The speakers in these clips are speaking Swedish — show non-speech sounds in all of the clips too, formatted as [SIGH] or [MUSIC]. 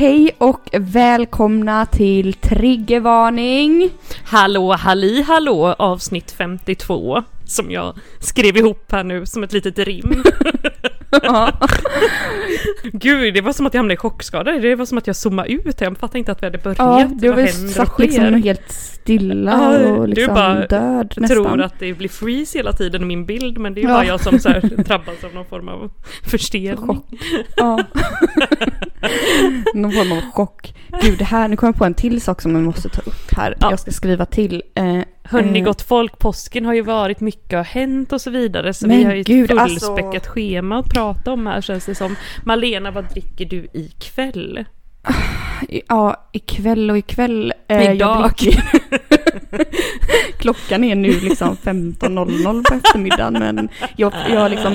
Hej och välkomna till Triggervarning! Hallå halli hallå avsnitt 52 som jag skrev ihop här nu som ett litet rim. [LAUGHS] [LAUGHS] Gud, det var som att jag hamnade i chockskada. Det var som att jag zoomade ut. Jag fattade inte att vi hade börjat. Ja, du var satt liksom helt stilla Ja, och du liksom bara död nästan. tror att det blir freeze hela tiden i min bild men det är Ja. bara jag som så drabbas av någon form av förstelning. Ja. [LAUGHS] Någon form av chock. Gud, det här, nu kommer jag på en till sak som jag måste ta upp här. Ja. Jag ska skriva till. Eh, Hörni eh, gott folk, påsken har ju varit, mycket har hänt och så vidare. Så Men vi har ju ett gud, alltså- fullspäckat schema att prata om här känns det som. Malena, vad dricker du ikväll? Ja, ikväll och ikväll. Eh, jag Idag. [LAUGHS] Klockan är nu liksom 15.00 på eftermiddagen men jag, jag liksom...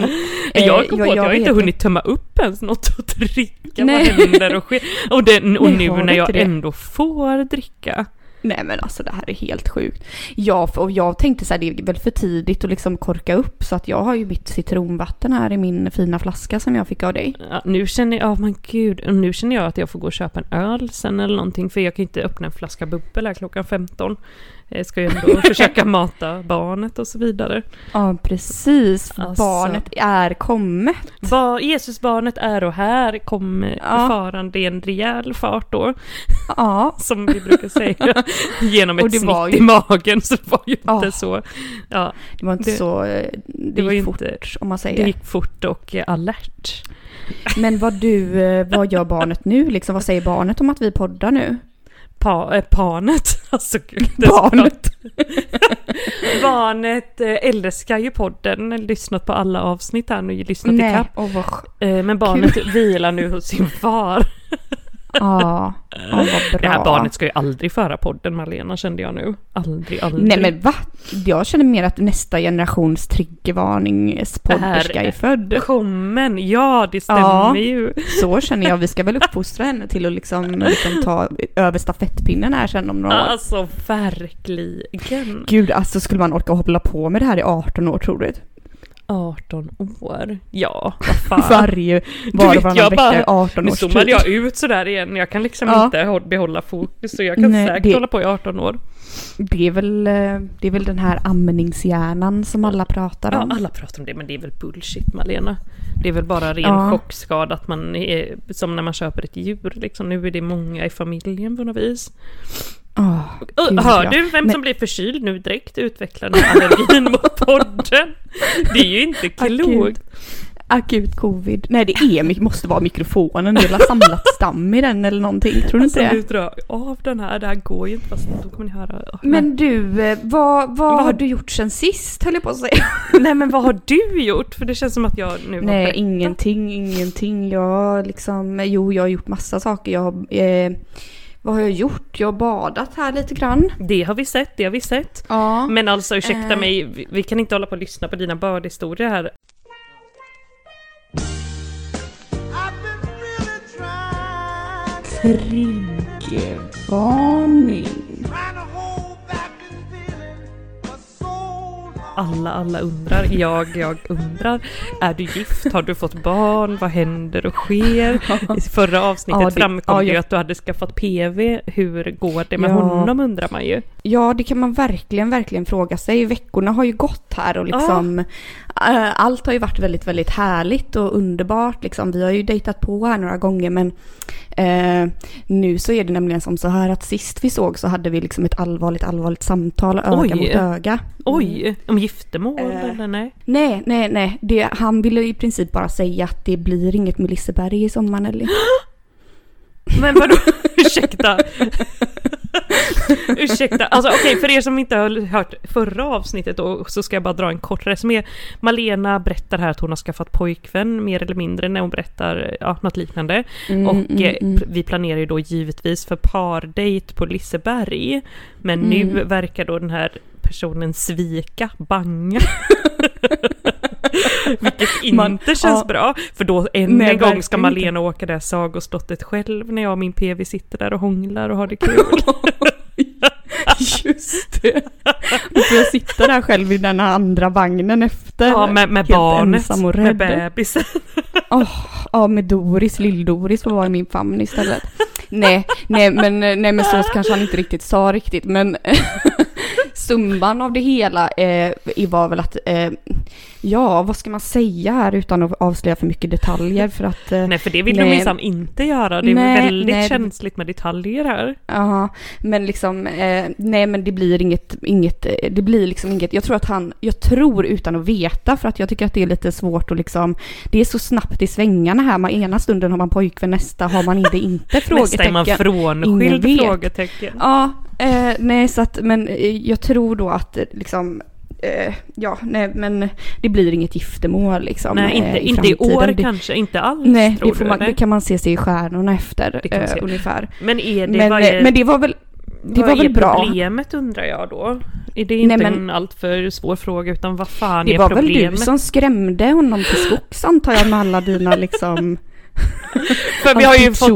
eh, jag kom på att jag, inte vet- hunnit tömma upp ens något att dricka. Nej. Vad händer och sker? Och, den, och Nej, nu har när jag inte det? ändå får dricka. Nej men alltså det här är helt sjukt. Ja, och jag tänkte så här, det är väl för tidigt att liksom korka upp så att jag har ju mitt citronvatten här i min fina flaska som jag fick av dig. Ja, nu känner jag, oh men gud, nu känner jag att jag får gå och köpa en öl sen eller någonting. För jag kan ju inte öppna en flaska bubbel här klockan 15. Jag ska ju ändå [LAUGHS] försöka mata barnet och så vidare. Ja precis, Alltså. barnet är kommet. Ba, Jesusbarnet är och här kom Ja. farande i en rejäl fart då. Ja, [LAUGHS] Som vi brukar säga. Genom [LAUGHS] ett det snitt var ju- i magen. Så det var ju Ja. inte så. Ja, det var inte Det- så... eh, Det, var gick ju fort inte- om man det säger. gick fort och eh, alert. Men vad du, eh, vad gör barnet nu liksom? Vad säger barnet om att vi poddar nu? Pa, äh, panet, [LAUGHS] alltså gud. Barnet. [LAUGHS] Barnet eh, älskar ju podden, lyssnat på alla avsnitt här nu, lyssnat Nej, ikapp. vad... Eh, men barnet vilar nu hos sin far. [LAUGHS] Ja, [LAUGHS] ja, vad bra. Det här barnet ska ju aldrig föra podden Malena kände jag nu. Aldrig, aldrig. Nej men va? Jag känner mer att nästa generations triggervarningspodderska är född. Kommen, ja det stämmer Ja. ju. Så känner jag. Vi ska väl uppfostra henne till att liksom, liksom ta över stafettpinnen här sen om några år. Alltså verkligen. Gud, alltså skulle man orka hålla på med det här i 18 år tror du? 18 år. Ja, vad [LAUGHS] fan. Varje, var och varannan vecka bara- i 18 Nu års zoomade tid. jag ut sådär igen. Jag kan liksom Ja. inte hå- behålla fokus så jag kan Nej, säkert det- hålla på i 18 år. Det är, väl, eh, det är väl den här amningshjärnan som alla pratar Ja, om. alla pratar om det men det är väl bullshit Malena. Det är väl bara ren Ja. chockskada att man är som när man köper ett djur liksom. Nu är det många i familjen på något vis. Gud, hör ja. du vem Men- som blir förkyld nu direkt utvecklar den här allergin mot podden? Det är ju inte klokt. Akut covid. Nej det är, måste vara mikrofonen. Det har samlat stam i den eller någonting. Tror du inte Alltså det? du drar av den här, det här går ju inte fast då kommer ni höra. Nej. Men du, eh, vad, vad Vad har du gjort sen sist höll jag på att säga. [LAUGHS] Nej men vad har du gjort? För det känns som att jag nu har Nej, ingenting, ingenting. Jag liksom, jo jag har gjort massa saker. Jag har, eh, vad har jag gjort? Jag har badat här lite grann. Det har vi sett, det har vi sett. Ja. Men alltså ursäkta Eh. mig, vi- vi kan inte hålla på och lyssna på dina bördhistorier här. Triggervarning. Alla, alla undrar. Jag, jag undrar. Är du gift? Har du fått barn? Vad händer och sker? [LAUGHS] I förra avsnittet Ja, det- framkom ja, ju att du hade skaffat PV. Hur går det med Ja. honom undrar man ju. Ja, det kan man verkligen, verkligen fråga sig. Veckorna har ju gått här och liksom eh, allt har ju varit väldigt, väldigt härligt och underbart. Liksom. Vi har ju dejtat på här några gånger men eh, nu så är det nämligen som så här att sist vi såg så hade vi liksom ett allvarligt, allvarligt samtal öga Oj. mot öga. Oj, om giftermål Eh. eller nej? Nej, nej, nej. Det, han ville i princip bara säga att det blir inget med Liseberg i sommar Nelly. [GASPS] Men vadå? [LAUGHS] Ursäkta? [LAUGHS] Ursäkta, alltså okej för er som inte har hört förra avsnittet då så ska jag bara dra en kort resumé. Malena berättar här att hon har skaffat pojkvän mer eller mindre när hon berättar ja, något liknande. Mm, och mm, eh, mm. vi planerar ju då givetvis för pardejt på Liseberg. Men nu Mm. verkar då den här personen svika, banga. [LAUGHS] Vilket inte Man- känns ja. bra, för då än en gång ska Malena åka det sagoslottet själv när jag och min PV sitter där och hånglar och har det kul. [LAUGHS] Just det. Då får jag sitta där själv i den andra vagnen efter. Ja, med, med barnet, ensam och med bebisen. [LAUGHS] Ja, med Doris, lill-Doris får vara i min famn istället. nej, nej men, nej men så kanske han inte riktigt sa riktigt men summan av det hela eh, var väl att, eh, ja vad ska man säga här utan att avslöja för mycket detaljer för att eh, Nej, för det vill de Nej. minsann inte göra. Det är Nej, väldigt nej. känsligt med detaljer här. Ja, men liksom, eh, nej men det blir inget, inget, eh, det blir liksom inget, jag tror att han, jag tror utan att veta för att jag tycker att det är lite svårt att liksom, det är så snabbt i svängarna här, man, ena stunden har man pojkvän, nästa har man det inte, [LAUGHS] Nästa är man frågetecken. Frånskild? Frågetecken. Ja, eh, nej så att, men eh, jag tror då att eh, liksom, eh, ja, nej men det blir inget giftermål liksom. Nej, inte, eh, inte i år Det- kanske, inte alls Nej, tror det, får du, man, eller? det kan man se sig i stjärnorna efter, Det eh, ungefär. Men är det, Men, vad är, men det var väl, det vad var väl är bra. problemet undrar jag då? Är det inte Nej, men- en alltför svår fråga utan vad fan Det är var väl problemet? du som skrämde honom till skogs antar jag med alla dina liksom... [LAUGHS] För vi har ju fått,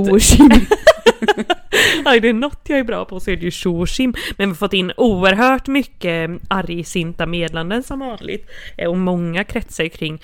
är det något jag är bra på så är det ju tjo och tjim. Men vi har fått in oerhört mycket argsinta meddelanden som vanligt. Eh, och många kretsar kring,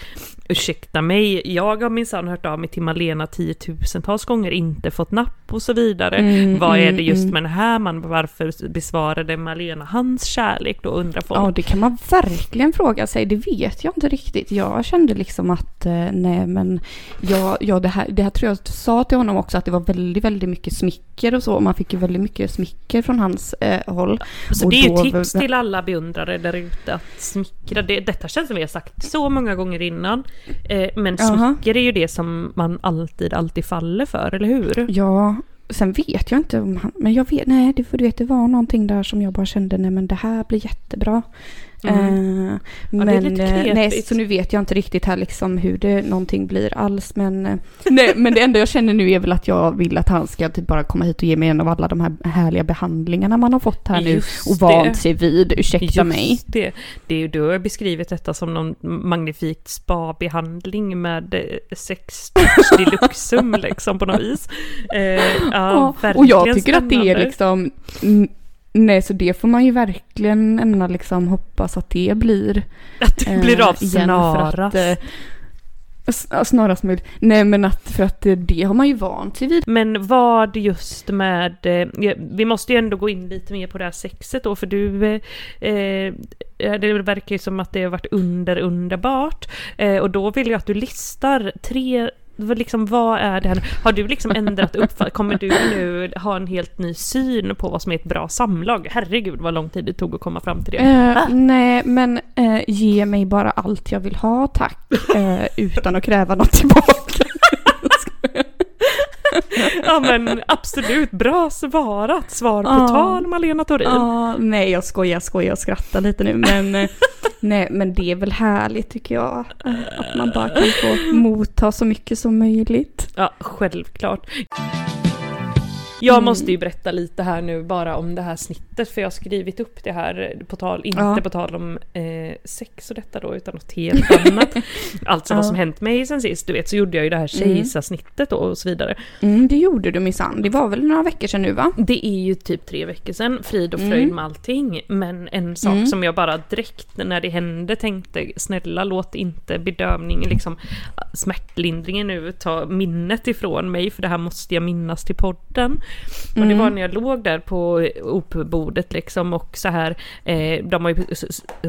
ursäkta mig, jag har minsann hört av mig till Malena tiotusentals gånger, inte fått napp och så vidare. Mm, Vad är mm, det just mm. med den här man Varför besvarade Malena hans kärlek? Då undrar folk. Ja, det kan man verkligen fråga sig. Det vet jag inte riktigt. Jag kände liksom att, eh, nej men, ja, ja det, här, det här tror jag sa till honom också att det var väldigt, väldigt mycket smicker och så. Man fick ju väldigt mycket smicker från hans eh, håll. Så Och det är ju tips till alla beundrare där ute att smickra. Det, detta känns som vi har sagt så många gånger innan. Eh, men Jaha. smicker är ju det som man alltid, alltid faller för, eller hur? Ja, sen vet jag inte om han, men jag vet, nej, du vet, det var någonting där som jag bara kände, nej men det här blir jättebra. Mm. Eh, är men eh, nej, så nu vet jag inte riktigt här liksom hur det någonting blir alls. Men, eh, [LAUGHS] nej, men det enda jag känner nu är väl att jag vill att han ska typ bara komma hit och ge mig en av alla de här härliga behandlingarna man har fått här nu Just och det. vant sig vid. Ursäkta Just mig. Det. det är du har beskrivit detta som någon magnifikt spa-behandling med eh, sex [LAUGHS] deluxum liksom på något vis. Eh, ja, Ja, och jag tycker att det är spännande. liksom Nej, så det får man ju verkligen ämna liksom hoppas att det blir Att det blir eh, av att, snarast. eh, ja, snarast möjligt. Nej men att för att det har man ju vant sig vid. Men vad just med, eh, vi måste ju ändå gå in lite mer på det här sexet då, för du, eh, eh, det verkar ju som att det har varit under underbart. Eh, och då vill jag att du listar tre, liksom, vad är det här? Har du liksom ändrat uppfattning? Kommer du nu ha en helt ny syn på vad som är ett bra samlag? Herregud vad lång tid det tog att komma fram till det. Eh, nej men eh, ge mig bara allt jag vill ha tack. Eh, utan att kräva något tillbaka. [LAUGHS] [LAUGHS] Ja men absolut, bra svarat! Svar på Ja. tal Malena Thorin. Ja, nej jag skojar, skojar och skrattar lite nu men eh, [LAUGHS] nej men det är väl härligt tycker jag. Att man bara kan få motta så mycket som möjligt. Ja, självklart. Jag Mm. måste ju berätta lite här nu bara om det här snittet för jag har skrivit upp det här på tal, inte Ja. på tal om eh, sex och detta då utan något helt [LAUGHS] annat. alltså vad Ja. som hänt mig sen sist, du vet så gjorde jag ju det här kejsarsnittet då och så vidare. Mm, det gjorde du minsann. Det var väl några veckor sedan nu va? Det är ju typ tre veckor sedan, frid och fröjd Mm. med allting. Men en sak Mm. som jag bara direkt när det hände tänkte, snälla låt inte bedövningen, liksom smärtlindringen nu ta minnet ifrån mig, för det här måste jag minnas till podden. Och det Mm. var när jag låg där på OP-bordet liksom och så här, eh, de har ju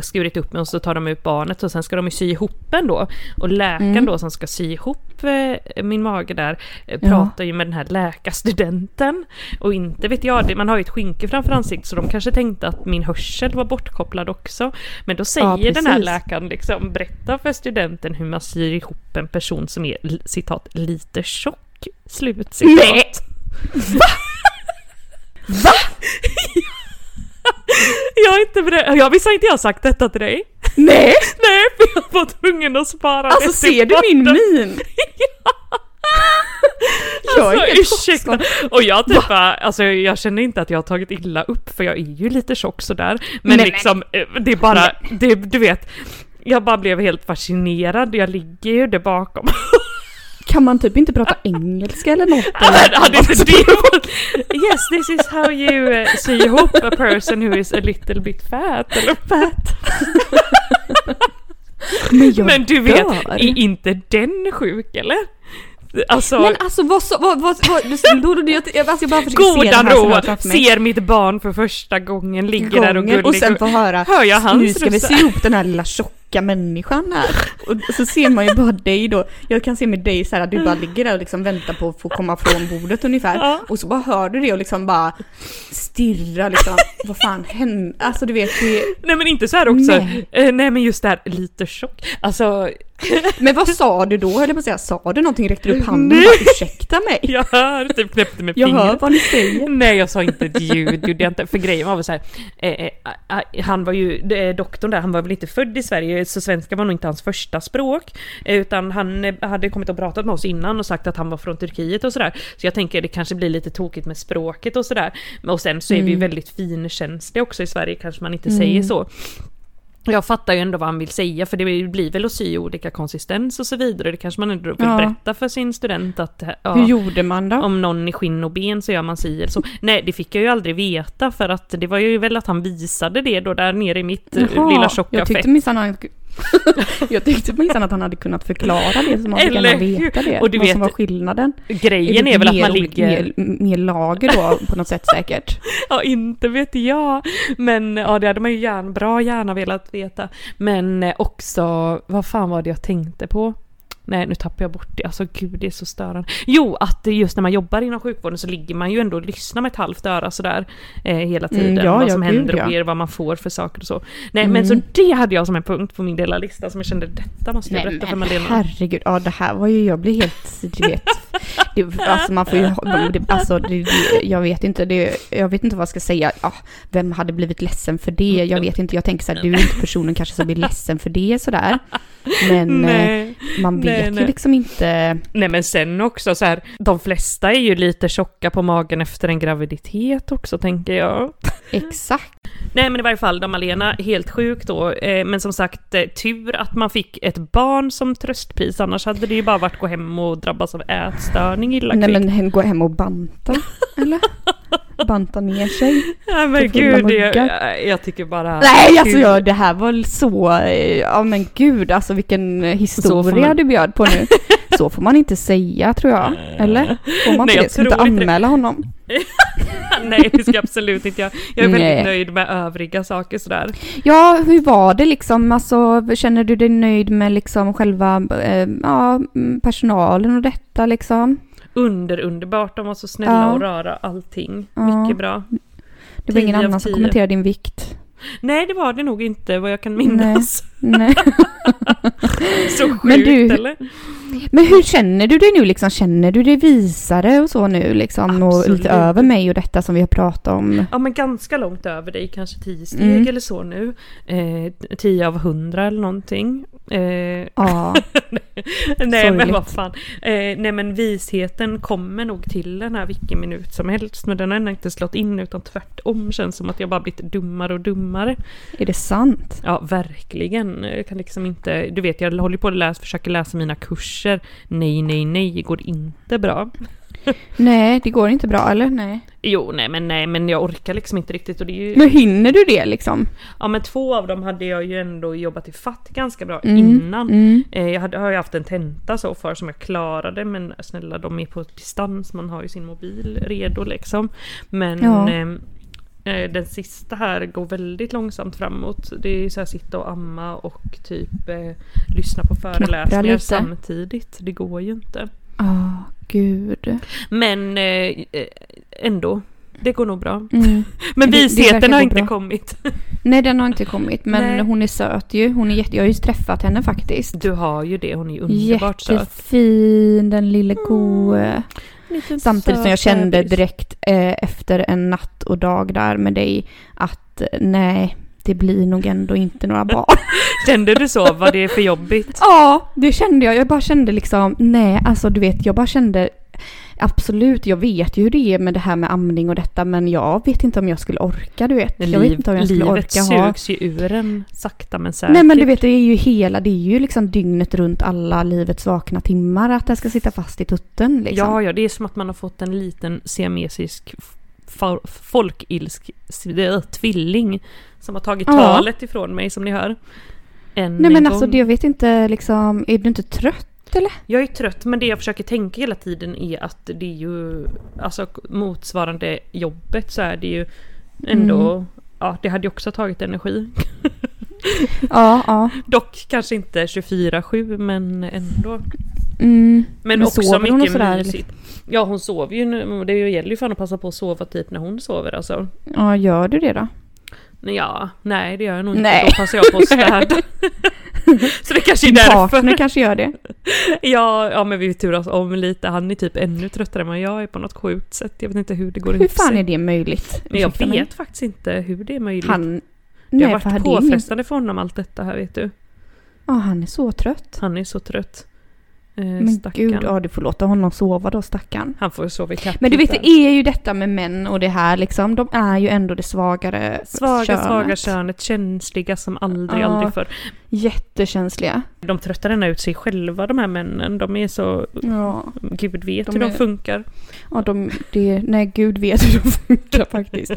skurit upp mig och så tar de ut barnet och sen ska de ju sy ihop en då. Och läkaren Mm. då som ska sy ihop eh, min mage där eh, Ja. pratar ju med den här läkarstudenten. Och inte vet jag, det- man har ju ett skynke framför ansiktet så de kanske tänkte att min hörsel var bortkopplad också. Men då säger Ja, den här läkaren liksom, berätta för studenten hur man syr ihop en person som är citat lite tjock. Slut citat. Nej. Va? [LAUGHS] Jag är inte beredd, jag visste inte jag sagt detta till dig. Nej! [LAUGHS] Nej, för jag var tvungen att spara Alltså ser du min min? [LAUGHS] jag är helt ursäkta. Och jag typ bara, alltså jag känner inte att jag har tagit illa upp för jag är ju lite tjock sådär. Men Nej, liksom, eh, det är bara, det, du vet, jag bara blev helt fascinerad, jag ligger ju där bakom. Kan man typ inte prata [LAUGHS] engelska eller något? Hade hade inte det varit- Yes, this is how you uh, sy ihop a person who is a little bit fat. Eller? Fat. [LAUGHS] Men jag Men du vet, dör. är inte den sjuk eller? Alltså, Men alltså vad så, vad, vad, vad, då, då, jag, jag, alltså jag bara försöker se goda det här ser mitt barn för första gången, ligger där och Gången, gullig. och sen få höra Hör jag hans nu ska vi se ihop den här lilla tjocka människan här. Och så ser man ju bara dig då, jag kan se med dig så här att du bara ligger där och liksom väntar på att få komma från bordet ungefär. Ja. Och så bara hör du det och liksom bara stirrar liksom, vad fan hände? Alltså du vet, det, Nej men inte så här också, Nej. nej, nej men just det här lite tjock. Alltså, men vad sa du då? Jag på säga, sa du någonting? Räckte du upp handen och bara ursäkta mig? jag hör, typ knäppte med Jag hör fingret. vad ni säger. Nej jag sa inte ett ljud, gjorde jag inte. För grejen var väl så här, eh, eh, eh, han var ju, eh, doktorn där, han var väl inte född i Sverige så svenska var nog inte hans första språk. Eh, utan han eh, hade kommit och pratat med oss innan och sagt att han var från Turkiet och sådär. Så jag tänker det kanske blir lite tokigt med språket och sådär. Och sen så är vi ju väldigt finkänsliga också i Sverige, kanske man inte säger så. Jag fattar ju ändå vad han vill säga för det blir väl att sy olika konsistens och så vidare. Det kanske man ändå vill Ja. berätta för sin student att ja, Hur gjorde man då? om någon är skinn och ben så gör man si eller så. Nej, det fick jag ju aldrig veta för att det var ju väl att han visade det då där nere i mitt eh, Jaha, lilla tjocka jag tyckte fett. minsann han, [LAUGHS] jag tyckte minsann att han hade kunnat förklara det så man fick gärna veta det. Och du vad vet- som var skillnaden. Grejen det är väl att man ligger... Mer, mer lager då på något sätt säkert. [LAUGHS] Ja, inte vet jag. Men ja, det hade man ju gärna, bra gärna velat veta. Men eh, också, vad fan var det jag tänkte på? Nej, nu tappar jag bort det. Alltså gud, det är så störande. Jo, att just när man jobbar inom sjukvården så ligger man ju ändå och lyssnar med ett halvt öra sådär eh, hela tiden. Mm, ja, vad ja, som gud, händer och ja. sker, vad man får för saker och så. Nej, Mm. men så det hade jag som en punkt på min lilla lista som jag kände, detta måste jag berätta för Malena. herregud, ja det här var ju, jag blir helt, du vet. [LAUGHS] Det, alltså man får ju, det, alltså det, det, jag vet inte, det, jag vet inte vad jag ska säga. Ja, vem hade blivit ledsen för det? Jag vet inte, jag tänker så här, du är inte personen kanske som blir ledsen för det sådär. Men eh, Nej. man vet nej, ju nej. liksom inte. Nej men sen också så här, de flesta är ju lite tjocka på magen efter en graviditet också tänker jag. Exakt. Nej men i varje fall, de Malena, helt sjuk då. Eh, men som sagt, eh, tur att man fick ett barn som tröstpris, annars hade det ju bara varit gå hem och drabbas av ätstörning illa Nej kvickt. men hen- gå hem och banta, [LAUGHS] eller? Banta ner sig. [LAUGHS] Ja men gud, jag, jag, tycker bara... Nej alltså jag, det här var så, eh, ja men gud alltså vilken eh, historia man- du bjöd på nu. Så får man inte säga tror jag, eller? Får man Nej, inte det? Ska inte det. anmäla honom? [LAUGHS] Nej det ska jag absolut inte jag. Jag är väldigt Nej. nöjd med övriga saker sådär. Ja, hur var det liksom? Alltså, känner du dig nöjd med liksom själva eh, ja, mm, personalen och detta liksom? Under underbart, de var så snälla Ja. och röra allting. Ja. Mycket bra. Det var ingen 10 av annan som 10. kommenterade din vikt? Nej det var det nog inte vad jag kan minnas. Nej. [LAUGHS] Så sjukt Men du- eller? Men hur känner du dig nu liksom? Känner du dig visare och så nu liksom? Och Absolut. lite över mig och detta som vi har pratat om? Ja men ganska långt över dig, kanske 10 steg Mm. eller så nu. Eh, 10 av 100 eller någonting. Eh, Ja, [LAUGHS] nej men Sorgligt. vad fan. Eh, nej men visheten kommer nog till den här vilken minut som helst. Men den har ännu inte slått in utan tvärtom känns som att jag bara blivit dummare och dummare. är det sant? Ja verkligen. Jag kan liksom inte, du vet jag håller på att läsa, försöker läsa mina kurser. Nej nej nej, det går inte bra. [LAUGHS] Nej, det går inte bra eller? Nej. Jo nej men nej men jag orkar liksom inte riktigt och det är ju Men hinner du det liksom? Ja men två av dem hade jag ju ändå jobbat i fatt ganska bra Mm, innan. Mm. Eh, Jag hade, har ju haft en tenta så för som jag klarade men snälla de är på distans, man har ju sin mobil redo liksom. Men Ja. eh, den sista här går väldigt långsamt framåt. Det är så här sitta och amma och typ eh, lyssna på föreläsningar samtidigt. Det går ju inte. Ah, gud. Men eh, eh, ändå, det går nog bra. Mm. [LAUGHS] Men visheten har inte bra. kommit. Nej, den har inte kommit. Men Nej. hon är söt ju. Hon är jätte... Jag har ju träffat henne faktiskt. Du har ju det, hon är ju underbart söt. Jättefin, den lille goe. Liten Samtidigt som jag kände direkt eh, efter en natt och dag där med dig att eh, nej, det blir nog ändå inte några [LAUGHS] barn. Kände du så? Var det för jobbigt? ja, det kände jag. Jag bara kände liksom, nej, alltså du vet, jag bara kände absolut, jag vet ju hur det är med det här med amning och detta, men jag vet inte om jag skulle orka, du vet. Jag vet inte om jag skulle livet orka ha... sugs ju ur en sakta men säkert. Nej men du vet, det är ju hela, det är ju liksom dygnet runt alla livets vakna timmar att det ska sitta fast i tutten liksom. Ja, ja, det är som att man har fått en liten siamesisk folkilsk tvilling som har tagit Ja. talet ifrån mig som ni hör. Än Nej en men gång. alltså jag vet inte liksom, är du inte trött eller? Jag är trött men det jag försöker tänka hela tiden är att det är ju alltså motsvarande jobbet så är det ju ändå Mm. Ja, det hade ju också tagit energi. [LAUGHS] Ja, ja. Dock kanske inte 24-7 men ändå. Mm. Men, Men också sover hon och mycket sådär, mysigt. Ja hon sover ju nu, det gäller ju fan att passa på att sova typ när hon sover alltså. Ja, gör du det då? Nej, Ja, nej det gör jag nog Nej. inte. Då passar jag på att städa. [LAUGHS] [LAUGHS] [LAUGHS] Så det kanske är därför. partner kanske gör det. [LAUGHS] Ja, ja men vi turas om lite. Han är typ ännu tröttare än vad jag är på något sjukt sätt. Jag vet inte hur det går Hur ihop fan sig. är det möjligt? Men jag Ursäkta mig. vet faktiskt inte hur det är möjligt. Han... det har Nej, varit påfrestande för honom allt detta här vet du. Ja, han är så trött. Han är så trött. Eh, Men stackarn. gud, ja du får låta honom sova då stackarn. Han får sova i kapp. Men du vet, det är ju detta med män och det här liksom. De är ju ändå det svagare Svaga, könet. svaga könet, känsliga som aldrig, Ja. aldrig förr. Jättekänsliga. De tröttar ända ut sig själva de här männen. De är så, Ja, gud vet De hur de är- funkar. ja de, det, nej gud vet hur de funkar faktiskt.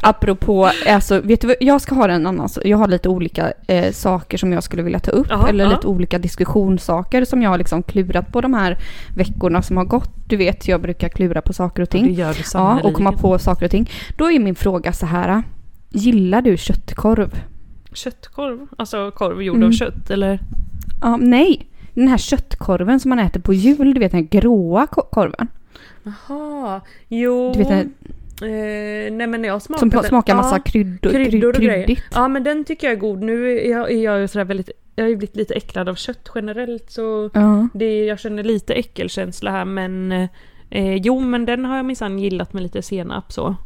Apropå, alltså vet du vad, jag ska ha en annan, jag har lite olika eh, saker som jag skulle vilja ta upp. Jaha, eller ja. lite olika diskussionssaker som jag har liksom klurat på de här veckorna som har gått. Du vet, jag brukar klura på saker och Ja, ting. det gör du Ja, och komma på saker och ting. Då är min fråga så här. Gillar du köttkorv? Köttkorv? Alltså korv gjord Mm. av kött eller? Ja, nej. Den här köttkorven som man äter på jul, du vet den här gråa ko- korven. Jaha, jo. Du vet den Eh, nej men jag smakat som den. smakar massa Ja, kryddor, kryddor och grejer. kryddigt. Ja men den tycker jag är god. Nu är jag, är jag ju sådär väldigt, jag har ju blivit lite äcklad av kött generellt så Ja. det, jag känner lite äckelkänsla här men eh, jo men den har jag minsann gillat med lite senap så.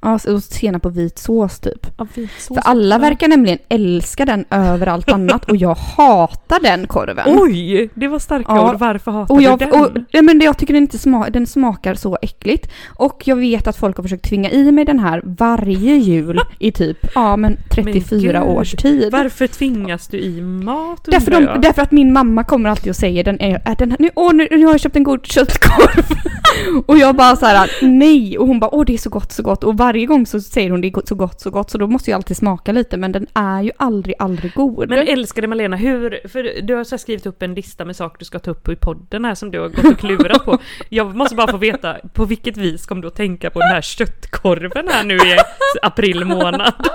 Ja, och senap på vit sås typ. Ja, vitsås För alla också. verkar nämligen älska den över allt annat och jag hatar den korven. Oj! Det var starka Ja. ord. Varför hatar Och du jag, den? och, ja, men jag tycker den, inte sma, den smakar så äckligt. Och jag vet att folk har försökt tvinga i mig den här varje jul [LAUGHS] i typ, ja men 34 gud. års tid. Varför tvingas du i mat Därför, de, jag? därför att min mamma kommer alltid och säger den är, är den här, nu, åh, nu, nu har jag köpt en god köttkorv. [LAUGHS] och jag bara så här, nej. Och hon bara, åh det är så gott, så gott. Och varje gång så säger hon det är så gott, så gott. Så då måste jag alltid smaka lite. Men den är ju aldrig, aldrig god. Men älskade Malena, hur, för du har så skrivit upp en lista med saker du ska ta upp i podden här som du har gått och klurat på. [LAUGHS] Jag måste bara få veta, på vilket vis kom du att tänka på den här köttkorven här nu i april månad?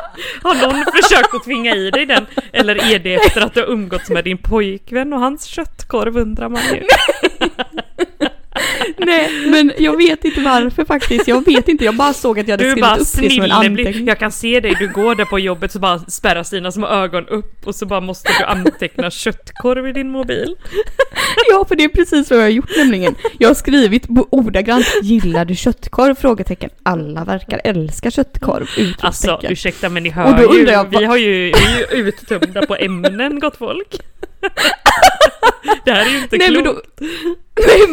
Har någon försökt att tvinga i dig den? Eller är det efter att du har umgåtts med din pojkvän och hans köttkorv undrar man ju. Nej, men jag vet inte varför faktiskt. Jag vet inte, jag bara såg att jag hade Du skrivit bara upp det som en anteckning. Jag kan se dig, du går där på jobbet så bara spärrar dina små ögon upp och så bara måste du anteckna köttkorv i din mobil. Ja, för det är precis vad jag har gjort nämligen. Jag har skrivit ordagrant, gillar du köttkorv? Frågetecken. Alla verkar älska köttkorv! Utropstecken. Alltså ursäkta men ni Och hör då ju, jag, vi, har ju, vi är ju uttömda på ämnen gott folk. [LAUGHS] Det här är ju inte Nej, men klokt. då, Nej,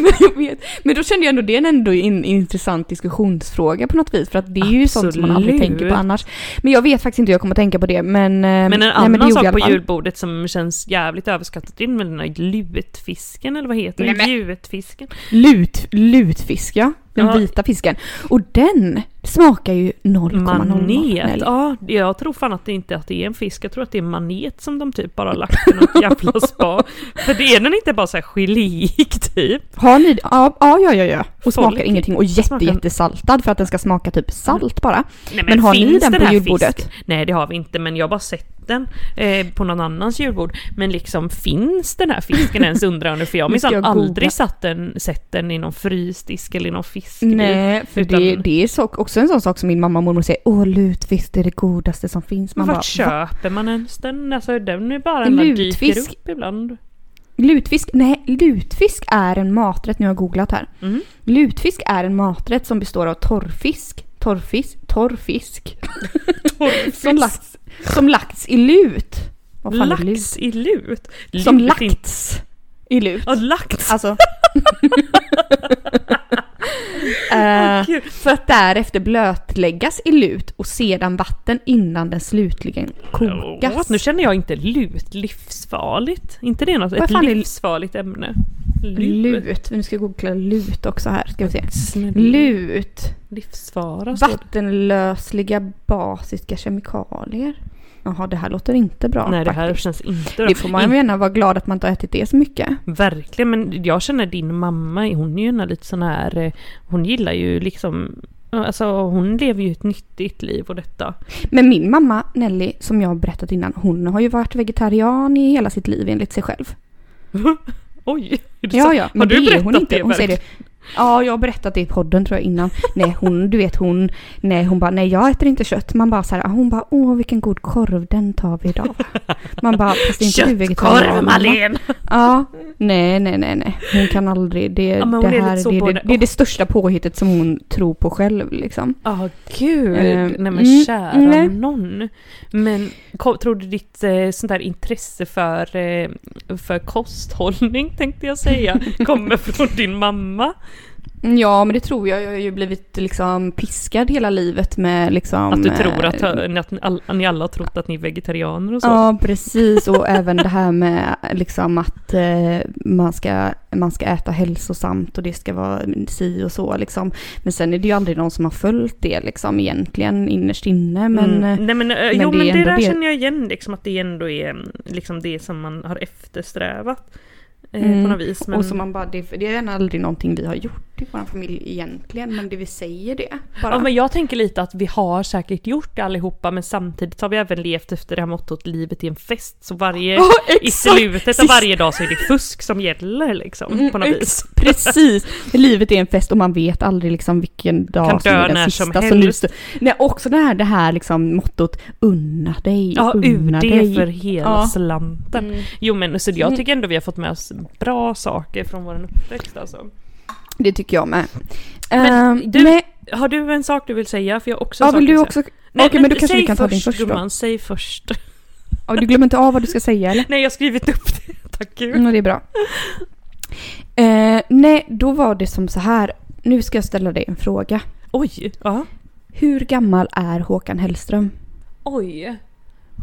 men, jag vet. men då kände jag ändå det är ändå en intressant diskussionsfråga på något vis. För att det är ju sånt som man aldrig tänker på annars. Men jag vet faktiskt inte hur jag kommer att tänka på det. Men, Men en nej, annan det i sak på julbordet som känns jävligt överskattat det är den här lutfisken eller vad heter den? men- Lutfisken. Lut, lutfisk ja. Den Ja. vita fisken. Och den smakar ju 0,00. Manet. Ja, jag tror fan att det inte att det är en fisk. Jag tror att det är manet som de typ bara har lagt i något [LAUGHS] jävla spa. För det är den inte bara så här geléig typ. Har ni Ja, ja, ja, ja. Och smakar Folk- ingenting. Och jätte, jättesaltad för att den ska smaka typ salt bara. Nej, Men har ni finns den på julbordet? fisk- Nej det har vi inte men jag har bara sett den eh, på någon annans julbord. Men liksom finns den här fisken ens undrar nu för jag har [LAUGHS] minsann aldrig satt den, sett den i någon frysdisk eller i någon fisk. Nej, för Utan- det, det är så, också en sån sak som min mamma och mormor säger. Åh, lutfisk det är det godaste som finns. Men Man vart bara, "Va? köper man ens den? Alltså den är bara där dyker upp ibland. Lutfisk? Nej, lutfisk är en maträtt. Nu har jag googlat här. Mm. Lutfisk är en maträtt som består av torrfisk. Torrfisk? Torrfisk. [LAUGHS] som, lagts, som lagts i lut. Vad fan är lut? Lax i lut? Som Lut inte- lagts i lut. Ja, lax! Alltså. [LAUGHS] Gud. för att därefter blötläggas i lut och sedan vatten innan den slutligen kokas. Åh, nu känner jag inte lut livsfarligt. inte det något, Vad ett är- livsfarligt ämne? Lut. Nu ska jag googla lut också här. Ska vi se. Snälla. Lut. Livsfara. Vattenlösliga basiska kemikalier. Jaha, det här låter inte bra Nej det här faktiskt. känns inte bra. Det får man ju gärna vara glad att man inte har ätit det så mycket. Verkligen, men jag känner din mamma, hon är ju lite sån här, eh, hon gillar ju liksom, alltså hon lever ju ett nyttigt liv och detta. Men min mamma Nelly, som jag har berättat innan, hon har ju varit vegetarian i hela sitt liv enligt sig själv. [LAUGHS] Oj! är det Ja, så? ja, Har du det är hon inte. Hon säger det. Ja, jag har berättat det i podden tror jag innan. Nej, hon, du vet hon, nej hon bara, nej jag äter inte kött. Man bara så här, hon bara, åh vilken god korv, den tar vi idag. Man bara, fast inte. Köttkorv. Malin! Ja, nej, nej, nej, nej. Hon kan aldrig, det, Ja, det är här, det, på det, det. är det största påhittet som hon tror på själv liksom. Ja, gud. Eh, nej men mm, kära nej. någon. Men tror du ditt eh, sånt där intresse för, eh, för kosthållning, tänkte jag säga, [LAUGHS] kommer från din mamma? Ja, men det tror jag. Jag har ju blivit liksom piskad hela livet med liksom... Att du tror att, eh, att ni, all, ni alla har trott att ni är vegetarianer och så? Ja, precis. Och även det här med liksom att eh, man, ska, man ska äta hälsosamt och det ska vara si och så liksom. Men sen är det ju aldrig någon som har följt det liksom egentligen innerst inne. Men eh, mm. Nej men, eh, men jo det men det där det- känner jag igen liksom att det ändå är mm, liksom det som man har eftersträvat. Eh, Mm. På något vis. Men, Och så man bara, det, det är aldrig någonting vi har gjort i vår familj egentligen, men det vi säger det. Bara. Ja men jag tänker lite att vi har säkert gjort det allihopa men samtidigt har vi även levt efter det här mottot livet är en fest. Så varje, [LAUGHS] Ja, i slutet av varje dag så är det fusk som gäller liksom Mm, på något vis. Precis! Livet är en fest och man vet aldrig liksom vilken dag Kan som dö är den när sista. som så nu helst. Nej, också det här, det här liksom mottot unna dig, Ja, unna UD dig. för hela Ja. slanten. Mm. Jo men så jag Mm. tycker ändå vi har fått med oss bra saker från vår uppväxt alltså. Det tycker jag med. Men Ehm, du- nej, Har du en sak du vill säga? För jag har också en ja, sak vill du också... Okej, men då kanske säg vi kan ta din först först då. säg först. [LAUGHS] Ja, du glömmer inte av vad du ska säga eller? Nej jag har skrivit upp det, [LAUGHS] tack gud. Mm, det är bra. Eh, nej, då var det som så här. Nu ska jag ställa dig en fråga. Oj, ja. Hur gammal är Håkan Hellström? Oj.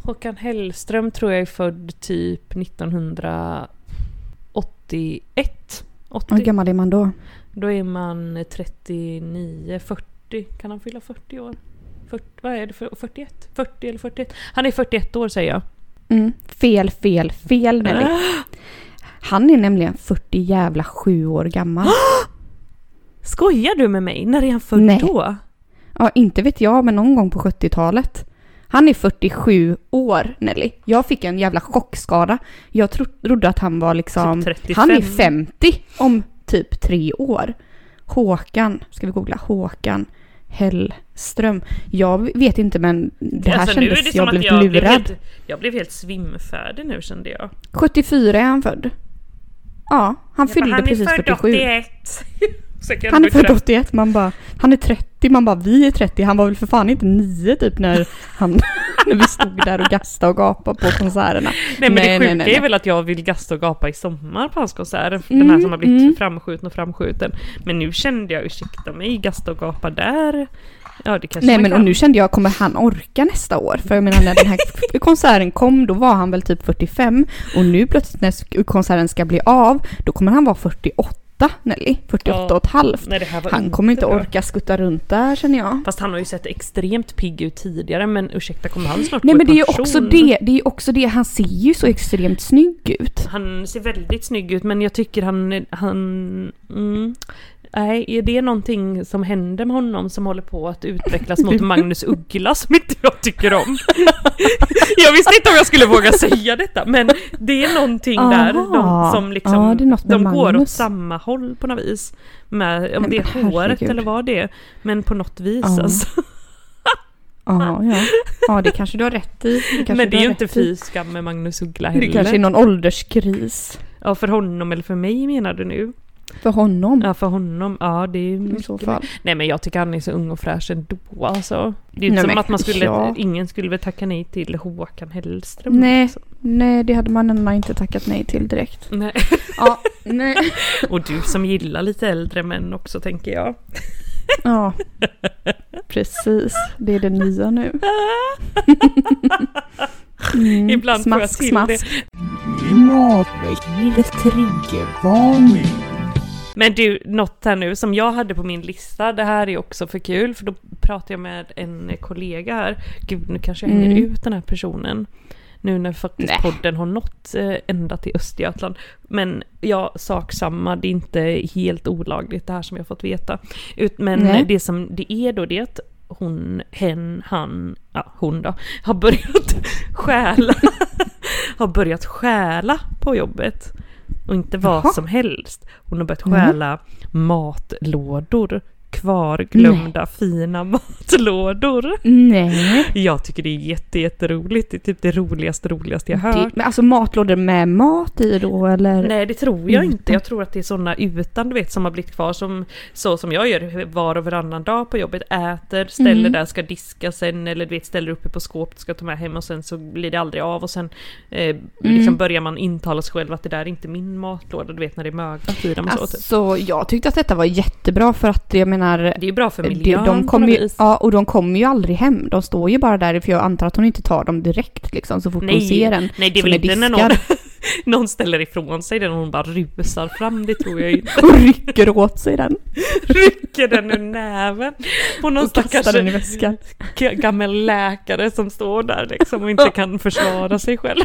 Håkan Hellström tror jag är född typ 1981. 80. Hur gammal är man då? Då är man 39, 40. Kan han fylla 40 år? 40, vad är det för 41? 40 eller 41? Han är 41 år säger jag. Mm, fel, fel, fel Nelly. Han är nämligen 40 jävla sju år gammal. Skojar du med mig? När är han född Nej. då? Ja, inte vet jag, men någon gång på 70-talet. Han är 47 år, Nelly. Jag fick en jävla chockskada. Jag tro, trodde att han var liksom... Typ 35. Han är 50 om typ tre år. Håkan, ska vi googla? Håkan Hellström. Jag vet inte men det här Alltså, kändes, det jag blev jag blev, lurad. helt, jag blev helt svimfärdig nu kände jag. 74 är han född. Ja, han fyllde han precis är född 47. 81. [LAUGHS] Så kan Han är född trä- 81, man bara, han är 30, man bara, vi är 30, han var väl för fan inte 9 typ när, han, [LAUGHS] när vi stod där och gastade och gapade på konserterna. Nej men Nej, det sjuka nej, nej. är väl att jag vill gasta och gapa i sommar på hans konsert. Mm, den här som har blivit mm. framskjuten och framskjuten. Men nu kände jag, ursäkta mig, gasta och gapa där. Ja Nej men och nu kände jag, kommer han orka nästa år? För jag menar när den här [LAUGHS] konserten kom, då var han väl typ 45 och nu plötsligt när konserten ska bli av, då kommer han vara 48 Nelly, 48 Ja. och ett halvt. Nej, Han kommer inte orka skutta runt där känner jag. Fast han har ju sett extremt pigg ut tidigare men ursäkta kommer han snart Nej men det är ju också det, det är ju också det, han ser ju så extremt snygg ut. Han ser väldigt snygg ut men jag tycker han, han mm, Nej, är det någonting som händer med honom som håller på att utvecklas mot [LAUGHS] Magnus Uggla som inte jag tycker om? [LAUGHS] jag visste inte om jag skulle våga säga detta men det är någonting där de, Aha. som liksom, Ja, det de går åt Magnus. samma håll på något vis. Med, om Nej, det men är håret eller vad det är. Men på något vis Ja. alltså. Ja, ja. ja, det kanske du har rätt i. Det Men det är ju inte fy skam med Magnus Uggla Det heller. kanske är någon ålderskris Ja, för honom eller för mig menar du nu? För honom. Ja, för honom. Ja, det är I mycket. så fall. Nej, men jag tycker han är så ung och fräsch ändå alltså. Det är ju Nej, inte som men att man skulle, ja. ingen skulle väl tacka nej till Håkan Hellström. Nej, Alltså. nej, det hade man ändå inte tackat nej till direkt. Nej. Ja, Nej. [LAUGHS] Och du som gillar lite äldre män också tänker jag. Ja, precis. Det är det nya nu. Mm. Ibland får jag smask, till smask. Klimatväckningens triggervarning. Men du, något här nu som jag hade på min lista, det här är också för kul, för då pratade jag med en kollega här. Gud, nu kanske jag hänger Mm. ut den här personen. Nu när faktiskt Nej. podden har nått eh, ända till Östergötland. Men ja, sak samma, det är inte helt olagligt det här som jag fått veta. Men Nej. det som det är då det är att hon, hen, han, ja hon då, har börjat [LAUGHS] stjäla. [LAUGHS] har börjat stjäla på jobbet. Och inte vad Jaha. som helst. Hon har börjat Mm. stjäla matlådor. Kvarglömda fina [LAUGHS] matlådor. Nej. Jag tycker det är jätte, jätteroligt. Det är typ det roligaste, roligaste jag hört. men alltså matlådor med mat i då eller? Nej det tror jag inte. Jag tror att det är sådana utan du vet som har blivit kvar som så som jag gör var och varannan dag på jobbet. Äter, ställer Mm. där, ska diska sen eller du vet ställer uppe på skåpet, ska ta med hem och sen så blir det aldrig av och sen eh, liksom börjar man intala sig själv att det där är inte min matlåda. Du vet när det är möglat i dem och så. Typ. Alltså jag tyckte att detta var jättebra för att jag menar Det är ju bra för det- miljön de på kommer något ju, vis. Ja, och de kommer ju aldrig hem. De står ju bara där, för jag antar att hon inte tar dem direkt liksom, så fort hon ser en nej det är väl inte när någon, [LAUGHS] någon ställer ifrån sig den och hon bara rusar fram, det tror jag inte. [LAUGHS] och rycker åt sig den [LAUGHS] Rycker den ur näven på någon och stackars den i väskan. gammal läkare som står där liksom och inte kan försvara sig själv.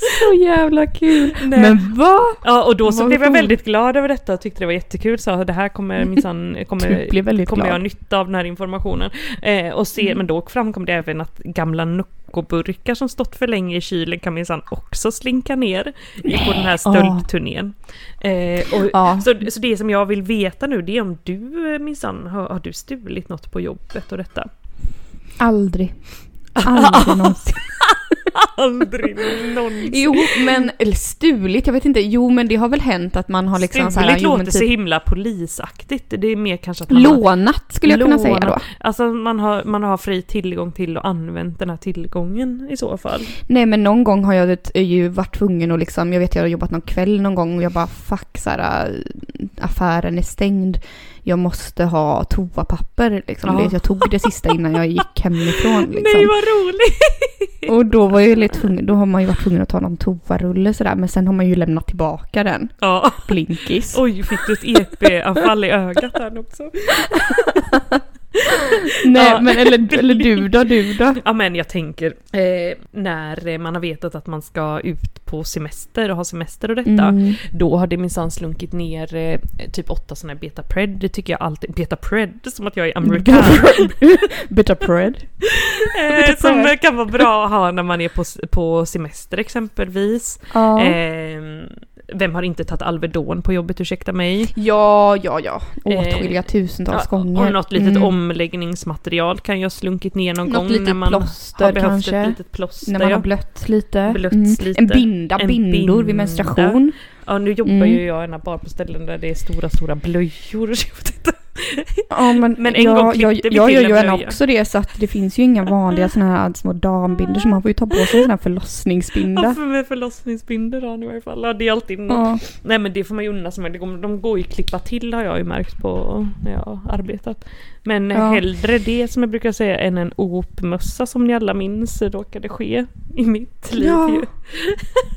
Så jävla kul! Nej. Men vad? Ja och då så blev jag väldigt glad över detta och tyckte det var jättekul. Så det här kommer [LAUGHS] minsann, kommer, väldigt kommer jag ha nytta av den här informationen. Eh, och se, Mm. men då framkom det även att gamla Nocco-burkar som stått för länge i kylen kan minsann också slinka ner i- på den här stöldturnén. Eh, och, Ja. så, så det som jag vill veta nu det är om du eh, minsann, har, har du stulit något på jobbet och detta? Aldrig. Aldrig [LAUGHS] någonsin. [LAUGHS] Aldrig någonsin. Jo, men, eller stulit, jag vet inte. Jo, men det har väl hänt att man har liksom så här, men låter så typ, himla polisaktigt. Det är mer kanske att man har, lånat skulle jag kunna säga då. Lånat. alltså man har, man har fri tillgång till och använt den här tillgången i så fall. Nej men någon gång har jag ju varit tvungen att liksom, jag vet jag har jobbat någon kväll någon gång och jag bara fuck så här, äh, affären är stängd. Jag måste ha toapapper liksom. Ja. Jag tog det sista innan jag gick hemifrån [LAUGHS] Nej liksom. vad roligt! Och då var jag lite tvungen, då har man ju varit tvungen att ta någon toarulle sådär men sen har man ju lämnat tillbaka den. Ja. Blinkis. Oj, fick du ett EP-anfall i ögat nu också? [LAUGHS] [LAUGHS] Nej Ja. men eller, eller du då, du då? [LAUGHS] Ja men jag tänker, eh, när man har vetat att man ska ut på semester och ha semester och detta, Mm. då har det minsann slunkit ner eh, typ åtta sådana här beta pred, det tycker jag alltid, beta pred, som att jag är amerikan. [LAUGHS] Bitter bread. Eh, som kan vara bra att ha när man är på, på semester exempelvis. Ja. Eh, vem har inte tagit Alvedon på jobbet, ursäkta mig? ja, ja, ja. Åtskilliga Eh, tusentals Ja, gånger. och något litet Mm. omläggningsmaterial kan ju ha slunkit ner någon Något gång litet när man plåster har behövt kanske. ett litet plåster. När man har blött lite. Blött Mm. lite. En binda, En bindor vid binda. menstruation. ja, nu jobbar Mm. ju jag gärna bara på ställen där det är stora, stora blöjor. [LAUGHS] Jag. [LAUGHS] Ja, men, Men en jag, gång jag, klippte vi jag till gör ju också det så att det finns ju inga vanliga såna här små dambindor så man får ju ta på sig sån här förlossningsbinda. Ja, för med förlossningsbindor har i varje fall. Ja, det är alltid något. Ja. Nej men det får man ju unna sig med. De går ju att klippa till har jag ju märkt på när jag har arbetat. Men Ja. hellre det som jag brukar säga än en opmössa som ni alla minns råkade ske i mitt liv Ja. ju.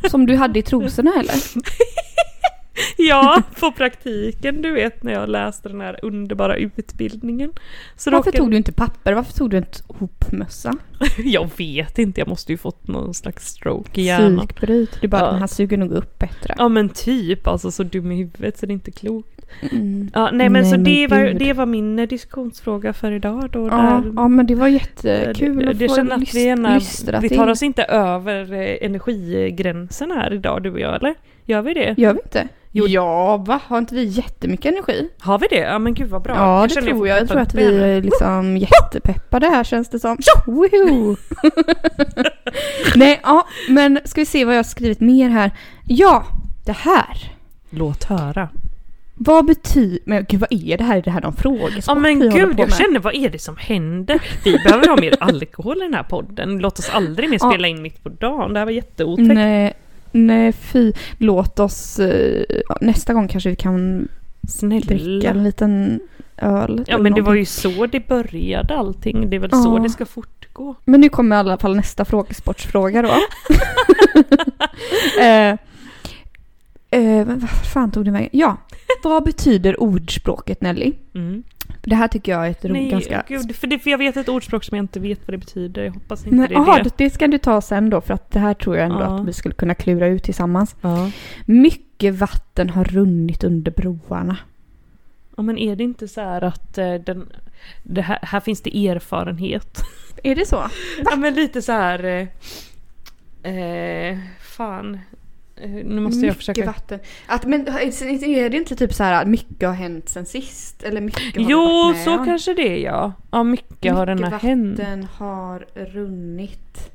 Som du hade i trosorna eller? [LAUGHS] [LAUGHS] Ja, på praktiken du vet när jag läste den här underbara utbildningen. Så Varför råkade- tog du inte papper? Varför tog du inte hopmössa? [LAUGHS] Jag vet inte, jag måste ju fått någon slags stroke i hjärnan. Psykbryt. Du bara, Ja. den här suger nog upp bättre. Ja men typ, alltså så dum i huvudet så det är inte klokt. Mm. Ja, nej men Nej, så men det, var, det var min eh, diskussionsfråga för idag då. Ja, där- ja, men det var jättekul det, att det få känner att vi, gärna, vi tar oss inte över eh, energigränsen här idag du och jag eller? Gör vi det? Gör vi inte? Jo. Ja, va? Har inte vi jättemycket energi? Har vi det? Ja men gud vad bra. Ja, det känner tror jag. Jag tror att vi är liksom jättepeppade här känns det som. Woho! [LAUGHS] Nej, ja, men ska vi se vad jag har skrivit mer här. Ja, det här. Låt höra. Vad betyder... Men gud, vad är det här? Är det här någon frågesport Ja men gud, jag känner vad är det som händer? Vi behöver ha mer alkohol i den här podden. Låt oss aldrig mer Ja. spela in mitt på dagen. Det här var jätteotäckt. Nej, nej fy. Låt oss, eh, nästa gång kanske vi kan dricka Snälla. en liten öl. Ja men det var ju så det började allting. Det är väl så Ja. det ska fortgå. Men nu kommer i alla fall nästa frågesportsfråga då. [LAUGHS] eh, eh, vad fan tog det vägen? Ja, vad betyder ordspråket Nelly? Mm. Det här tycker jag är ett ro- Nej, ganska... gud, för, det, för jag vet ett ordspråk som jag inte vet vad det betyder. Jag hoppas inte Nej, det är aha, det. det. ska du ta sen då för att det här tror jag ändå Ja. att vi skulle kunna klura ut tillsammans. Ja. Mycket vatten har runnit under broarna. ja men är det inte så här att eh, den, här, här finns det erfarenhet? Är det så? [LAUGHS] ja men lite så här... Eh, eh, fan. Nu måste jag mycket försöka... vatten. Att, men är det inte typ så här att mycket har hänt sen sist? Eller mycket har Jo, så om? kanske det är ja. Ja, mycket, har den här hänt. vatten har runnit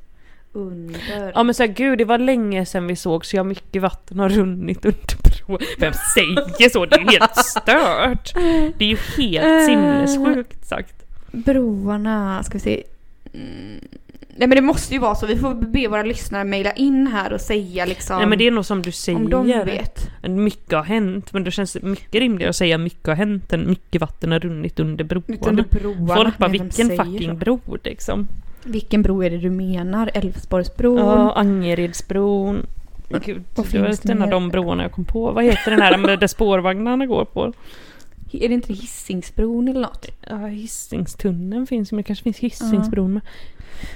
under. Ja men såhär gud det var länge sedan vi såg så ja mycket vatten har runnit under bron. Vem säger så? Det är helt stört! Det är ju helt sinnessjukt sagt. Broarna, ska vi se. Mm. Nej men det måste ju vara så. Vi får be våra lyssnare mejla in här och säga liksom. Nej men det är nog som du om de säger. vet. Mycket har hänt men det känns mycket rimligare att säga mycket har hänt än mycket vatten har runnit under broarna. Under broarna. Folk bara vilken säger fucking så? bro liksom. Vilken bro är det du menar? Älvsborgsbron? Ja, Angeredsbron. Gud, det var en av de broarna jag kom på. Vad heter den här där spårvagnarna går på? Är det inte Hisingsbron eller något? Ja, Hisingstunneln finns ju, men det kanske finns Hisingsbron med.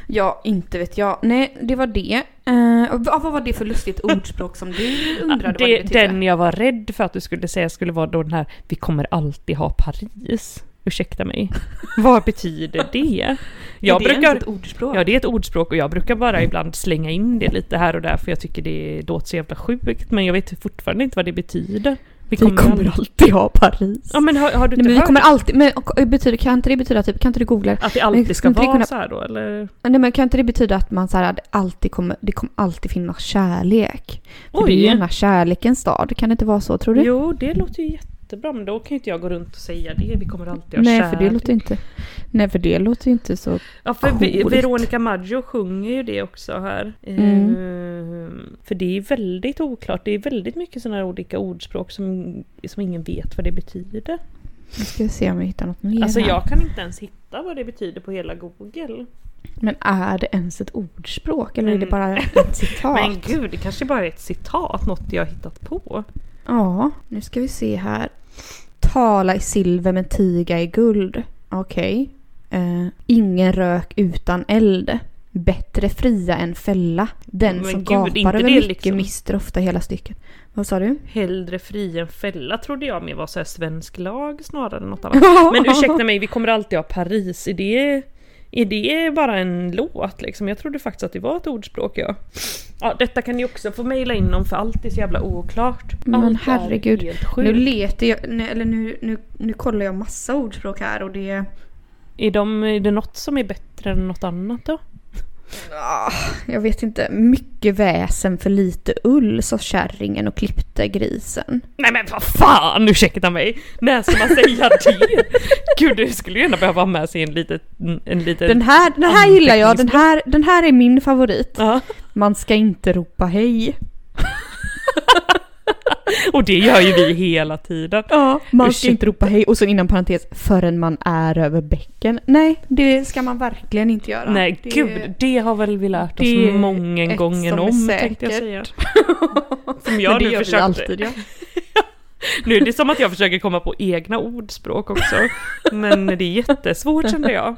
Ja, inte vet jag. Nej, det var det. Uh, vad var det för lustigt ordspråk som du [LAUGHS] undrade vad det det, betydde? den jag var rädd för att du skulle säga skulle vara då den här Vi kommer alltid ha Paris. Ursäkta mig. [LAUGHS] Vad betyder det? Jag är det brukar, ett ordspråk? ja det är ett ordspråk och jag brukar bara ibland slänga in det lite här och där för jag tycker det låter så jävla sjukt men jag vet fortfarande inte vad det betyder. Vi kommer, aldrig- alltid ha Paris. Ja men har, har du Nej, inte men vi kommer alltid, men betyder, kan inte det betyda typ, kan inte du googla att det alltid ska Men vara kunna- så här då eller? Nej men kan inte det betyda att man så här, alltid kommer, det kommer alltid finnas kärlek? För det är ju Oj. den här kärlekens stad, kan det inte vara så tror du? Jo det låter ju jättebra men då kan ju inte jag gå runt och säga det. Vi kommer alltid ha Nej kärlek. för det låter inte, nej för det låter ju inte så Ja för Coolt. Veronica Maggio sjunger ju det också här. Mm. Ehm, för det är väldigt oklart. Det är väldigt mycket sådana här olika ordspråk som, som ingen vet vad det betyder. Nu ska vi se om vi hittar något mer Alltså här. jag kan inte ens hitta vad det betyder på hela google. Men är det ens ett ordspråk eller är det Mm. bara ett [LAUGHS] citat? Men gud, det kanske bara är ett citat, något jag har hittat på. Ja, nu ska vi se här. Tala i silver men tiga i guld. Okej. Eh, ingen rök utan eld. Bättre fria än fälla. Den Men som gud, gapar över mycket liksom- mister ofta hela stycket. Vad sa du? Hellre fri än fälla trodde jag mer var så svensk lag snarare än något annat. [LAUGHS] Men ursäkta mig, vi kommer alltid ha Paris. Är det, är det bara en låt liksom? Jag trodde faktiskt att det var ett ordspråk ja. Ja, detta kan ni också få mejla in om för allt är så jävla oklart. Men Allt herregud. Nu letar jag, nej, eller nu, nu, nu kollar jag massa ordspråk här och det... Är, de, är det något som är bättre än något annat då? Ah, jag vet inte. Mycket väsen för lite ull, sa kärringen och klippte grisen. Nej men vad fan, ursäkta mig! När ska man säga det? Gud, det skulle ju gärna behöva ha med sig en liten... En liten Den här, den här gillar jag, den här, den här är min favorit. Ja, Man ska inte ropa hej. [LAUGHS] och det gör ju vi hela tiden. Ja, man ska inte ropa hej och så inom parentes förrän man är över bäcken. Nej, det ska man verkligen inte göra. Nej det, gud, det har väl vi lärt oss många gånger om tänkte jag säga. [LAUGHS] Som Men jag det nu gör vi alltid ja. [LAUGHS] Nu är det som att jag försöker komma på egna ordspråk också. Men det är jättesvårt kände jag.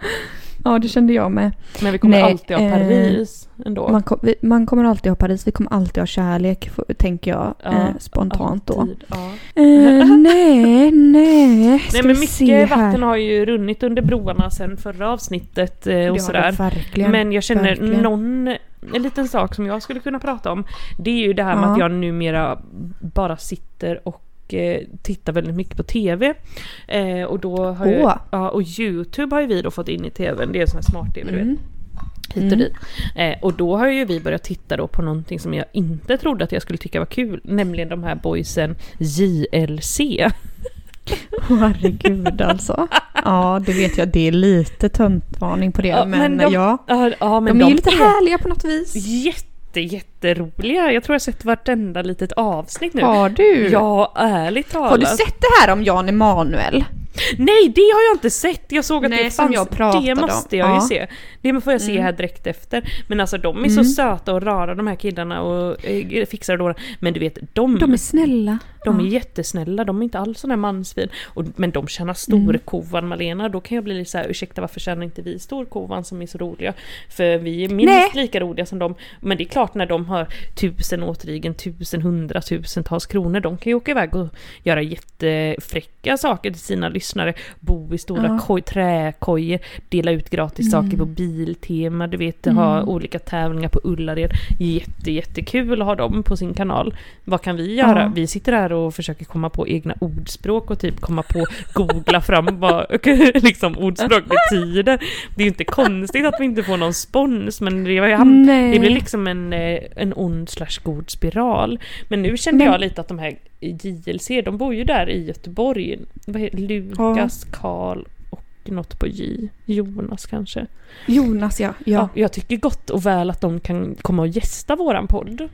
Ja, det kände jag med. Men vi kommer Nej, alltid ha eh, Paris ändå. Man, kom, vi, man kommer alltid ha Paris, vi kommer alltid ha kärlek, f- tänker jag Ja, eh, spontant då. Ja. Eh, [LAUGHS] nej, nej. Ska Nej men mycket vatten har ju runnit under broarna sen förra avsnittet eh, och sådär. Men jag känner verkligen. någon, en liten sak som jag skulle kunna prata om. Det är ju det här med Ja. att jag numera bara sitter och eh, tittar väldigt mycket på TV. Eh, och då har jag, Åh. ja, och YouTube har ju vi då fått in i TVn, det är sån här smart-TV du vet. Mm. Hit och Mm. dit. Eh, och då har ju vi börjat titta då på någonting som jag inte trodde att jag skulle tycka var kul, nämligen de här boysen JLC. Åh, [LAUGHS] herregud alltså. Ja, det vet jag. Det är lite töntvarning på det. Ja, men men de- ja, Ja, ja men de är de ju lite härliga på något vis. jätte, jätteroliga. Jag tror jag har sett vartenda litet avsnitt nu. Har du? Ja, ärligt talat. Har du sett det här om Jan Emanuel? Nej, det har jag inte sett! Jag såg att Nej, det som fanns. jag pratade det om. måste jag Ja. ju se. Det får jag se Mm. här direkt efter. Men alltså de är så Mm. söta och rara de här killarna och eh, fixar och Men du vet, de, De är snälla. de är Ja. jättesnälla, de är inte alls sådana här mansvin. Och, men de tjänar Mm. storkovan Malena, då kan jag bli lite så här, ursäkta varför tjänar inte vi storkovan som är så roliga? För vi är minst Nej. lika roliga som dem. Men det är klart när de har tusen återigen, tusen, hundratusentals kronor, de kan ju åka iväg och göra jättefräcka saker till sina lyssnare. Bo i stora Ja. koj, träkojor, dela ut gratis Mm. saker på Biltema, du vet, ha Mm. olika tävlingar på Ullared. Jätte, jättekul att ha dem på sin kanal. Vad kan vi göra? Ja. Vi sitter här och försöker komma på egna ordspråk och typ komma på, googla fram vad [LAUGHS] liksom ordspråk betyder. Det är ju inte konstigt att vi inte får någon spons, men det, var ju det blir liksom en, eh, en ond slash god spiral. Men nu kände Men- jag lite att de här JLC, de bor ju där i Göteborg. Vad heter Lukas, Karl och något på J. Jonas kanske. Jonas ja. Ja. ja. jag tycker gott och väl att de kan komma och gästa våran podd.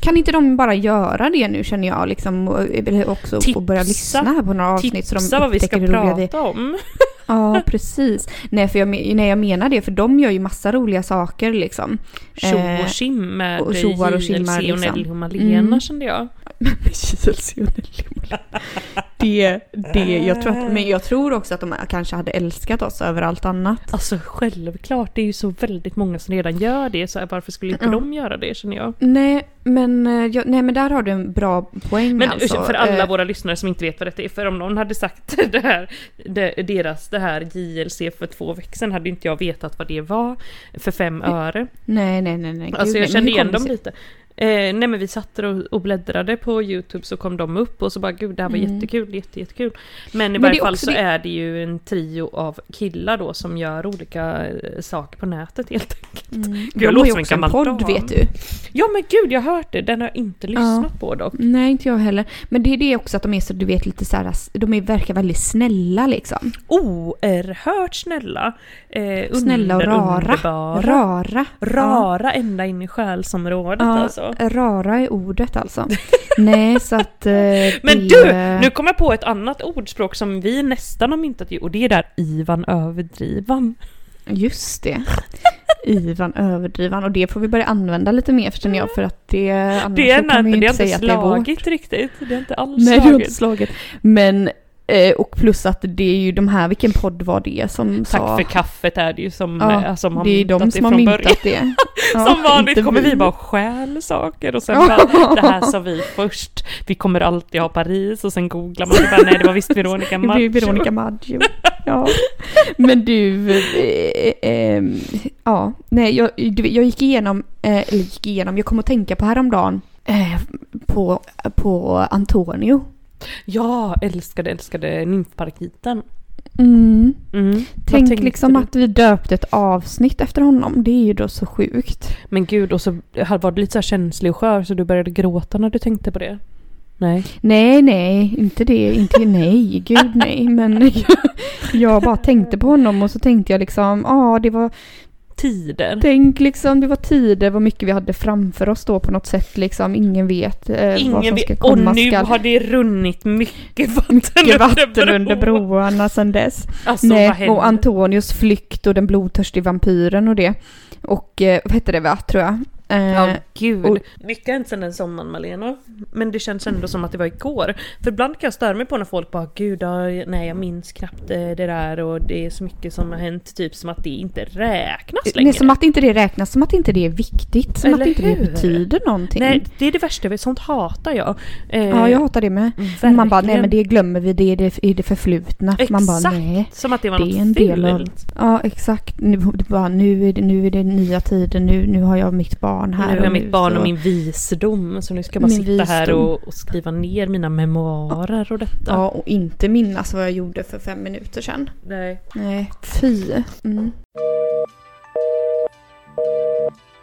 Kan inte de bara göra det nu känner jag liksom? och- också få Tipsa. börja lyssna här på några avsnitt så de Tipsa vad vi ska prata om. [LAUGHS] Ja, precis. Nej, för jag, nej, jag menar det, för de gör ju massa roliga saker liksom. Tjo Eh, och tjim med och tjoar och och liksom. Nelly och Malena Mm. kände jag. [LAUGHS] det, det, jag tror att, men jag tror också att de kanske hade älskat oss över allt annat. Alltså självklart, det är ju så väldigt många som redan gör det, så varför skulle inte Ja. de göra det känner jag? Nej, men, eh, jag, nej, men där har du en bra poäng Men alltså. för alla Eh, våra lyssnare som inte vet vad detta är, för om någon hade sagt [LAUGHS] det här, det, deras, det här JLC för två veckor sedan hade inte jag vetat vad det var för fem öre. Nej, nej, nej, nej. Alltså jag men kände igen dem lite. Eh, nej men vi satt och, och bläddrade på YouTube så kom de upp och så bara gud det här var Mm. jättekul, jätte, jättekul. Men i Men varje fall så det- är det ju en trio av killar då som gör olika eh, saker på nätet helt enkelt. Mm. jag De har låter som en gammal podd dam. vet du. Ja men gud jag har hört det, den har jag inte lyssnat på dock. Nej, inte jag heller. Men det är det också att de är så, du vet, lite så här, de är, verkar väldigt snälla liksom. Oerhört snälla. Eh, Snälla och rara. underbara. Rara. Rara ända in i själsområdet Ja, alltså. Rara är ordet alltså. [LAUGHS] Nej, så att... eh, Men det- du! Nu kom jag på ett annat ordspråk som vi nästan har myntat ju och det är där Ivan överdrivan. Just det. Ivan överdrivan och det får vi börja använda lite mer förstår jag för att det annars Det är, kan inte, ju det inte inte säga att det är vårt. slagit riktigt. Det är inte alls Nej, det har slagit. inte slagit. Men, eh, och plus att det är ju de här, vilken podd var det som Tack sa... för kaffet är det ju som, Ja, eh, som har det är de som har myntat det. [LAUGHS] Ja, som vanligt kommer vi bara och stjäl saker och sen bara, det här sa vi först. Vi kommer alltid ha Paris och sen googlar man och bara, nej det var visst Veronica [LAUGHS] Det Maggio. blir Veronica Maggio. Ja. Men du, eh, eh, ja, nej, jag, jag gick igenom, eh, eller gick igenom, jag kom att tänka på häromdagen eh, på, på Antonio. Ja, älskade, älskade nymfparakiten. Mm. Mm. Tänk liksom du? att vi döpte ett avsnitt efter honom. Det är ju då så sjukt. Men gud, och så var du lite så känslig och skör så du började gråta när du tänkte på det. Nej. Nej, nej, inte det. Inte nej, gud nej. Men jag, [LAUGHS] jag bara tänkte på honom och så tänkte jag liksom, ja det var, Tider. tänk liksom, det var tider, vad mycket vi hade framför oss då på något sätt liksom. Ingen vet eh, vad Ingen som vet. ska Och komma nu skall. har det runnit mycket vatten, Mycket vatten under bron. broarna sedan dess. Alltså vad Nej, och Antonios flykt och den blodtörstige vampyren och det. Och eh, vad hette det va, tror jag? Eh, Ja, gud. och- Mycket har hänt sedan den sommaren Malena. Men det känns ändå som att det var igår. För ibland kan jag störa mig på när folk bara Gud, nej jag minns knappt eh, det där och det är så mycket som har hänt. Typ som att det inte räknas längre. Nej, som att inte det räknas, som att inte det är viktigt, som Eller att inte hur? det betyder någonting. Nej, det är det värsta. Sånt hatar jag. Eh, Ja, jag hatar det med. verkligen. Man bara, nej men det glömmer vi, det är det, i det förflutna. Man bara, Exakt. nej. Som att det var Det något är en del av... Ja, exakt. Nu, bara, nu, är det, nu är det nya tider, nu, nu har jag mitt barn här. Nu har jag mitt barn och min visdom. Så nu ska jag bara Min sitta här visdom. och, och skriva ner mina memoarer och detta. Ja, och inte minnas vad jag gjorde för fem minuter sedan. Nej. Nej, fy. Mm.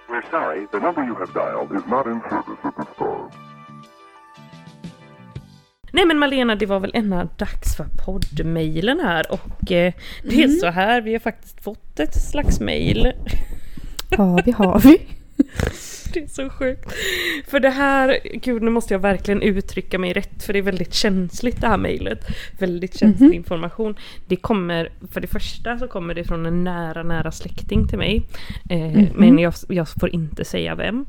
We're sorry, the number you have dialed is not in service at this time. Nej men Malena, det var väl ena dags för poddmailen här och eh, det är Mm. så här, vi har faktiskt fått ett slags mail. Ja, vi har vi. [LAUGHS] Det är så sjukt. För det här, gud nu måste jag verkligen uttrycka mig rätt för det är väldigt känsligt det här mejlet. Väldigt känslig information. Det kommer, för det första så kommer det från en nära, nära släkting till mig. Eh, Men jag, jag får inte säga vem.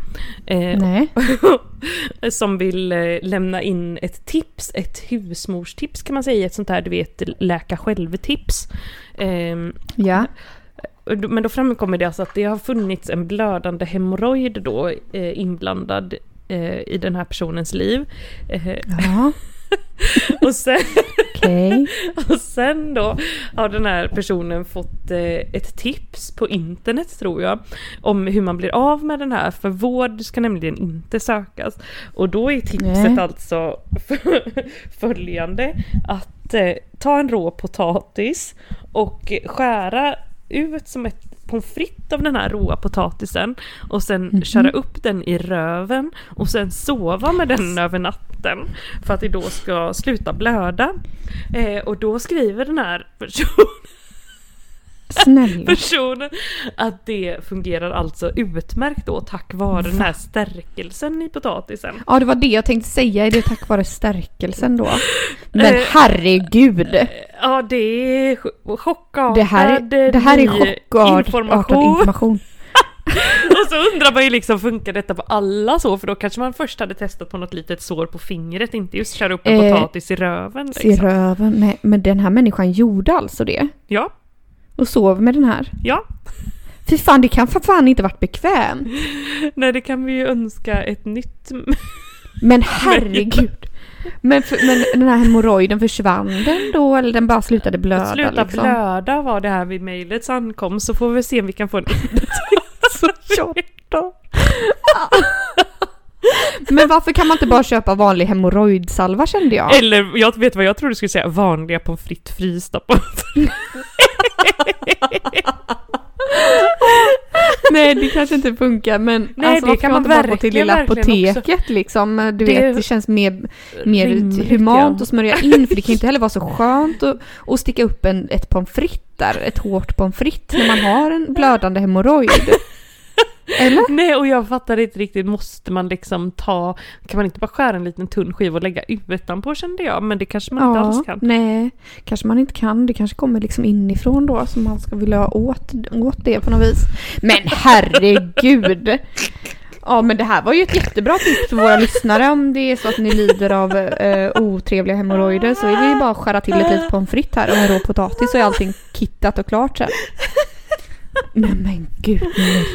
Eh, Nej. [LAUGHS] som vill eh, lämna in ett tips, ett husmorstips kan man säga, ett sånt här du vet läka själv-tips. Ehm, Ja. Men då framkommer det alltså att det har funnits en blödande hemorrojd då eh, inblandad eh, i den här personens liv. Eh, Ja, [LAUGHS] och, sen, okej. [LAUGHS] och sen då har den här personen fått eh, ett tips på internet tror jag om hur man blir av med den här för vård ska nämligen inte sökas. Och då är tipset Nej. alltså [LAUGHS] följande att eh, ta en rå potatis och skära ut som ett pommes frites av den här råa potatisen och sen köra upp den i röven och sen sova med den över natten för att det då ska sluta blöda. Eh, och då skriver den här [LAUGHS] personen Snälla. personen att det fungerar alltså utmärkt då tack vare den här stärkelsen i potatisen. Ja, det var det jag tänkte säga. Är det tack vare stärkelsen då? Men Eh, herregud! Ja det är ch- chockartad Det här, det här är chockartad information. information. [LAUGHS] Och så undrar man ju liksom, funkar detta på alla så? För då kanske man först hade testat på något litet sår på fingret, inte just köra upp en Eh, potatis i röven. I Liksom. röven. Nej, men den här människan gjorde alltså det. Ja, Och sov med den här. ja. Fy fan, det kan för fan inte varit bekvämt. [LAUGHS] Nej det kan vi ju önska ett nytt... Men [LAUGHS] herregud. Men, för, men den här hemorrojden, försvann den då? Eller den bara slutade blöda? Sluta liksom? blöda var det här vid mejlets ankomst så får vi se om vi kan få en [LAUGHS] Tjotta. Men varför kan man inte bara köpa vanlig hemorrojdsalva kände jag? Eller jag vet vad jag tror du skulle säga, vanliga pommes frites frysta pommes frites. [LAUGHS] Nej det kanske inte funkar men Nej, alltså, det kan man inte bara gå till lilla apoteket liksom? Du Det- vet det känns mer, mer Rimligt, humant ja. att smörja in för det kan ju inte heller vara så skönt att, att sticka upp en, ett pommes frites där, ett hårt pommes frites när man har en blödande hemorrojd. Eller? Nej och jag fattar inte riktigt, måste man liksom ta, kan man inte bara skära en liten tunn skiva och lägga utanpå kände jag, men det kanske man inte alls kan. nej, kanske man inte kan. Det kanske kommer liksom inifrån då som man ska vilja ha åt, åt det på något vis. Men herregud! Ja men det här var ju ett jättebra tips för våra lyssnare om det är så att ni lider av eh, otrevliga hemorrojder så är det ju bara att skära till ett litet pommes frites här och en rå potatis så är allting kittat och klart sen. Nej men gud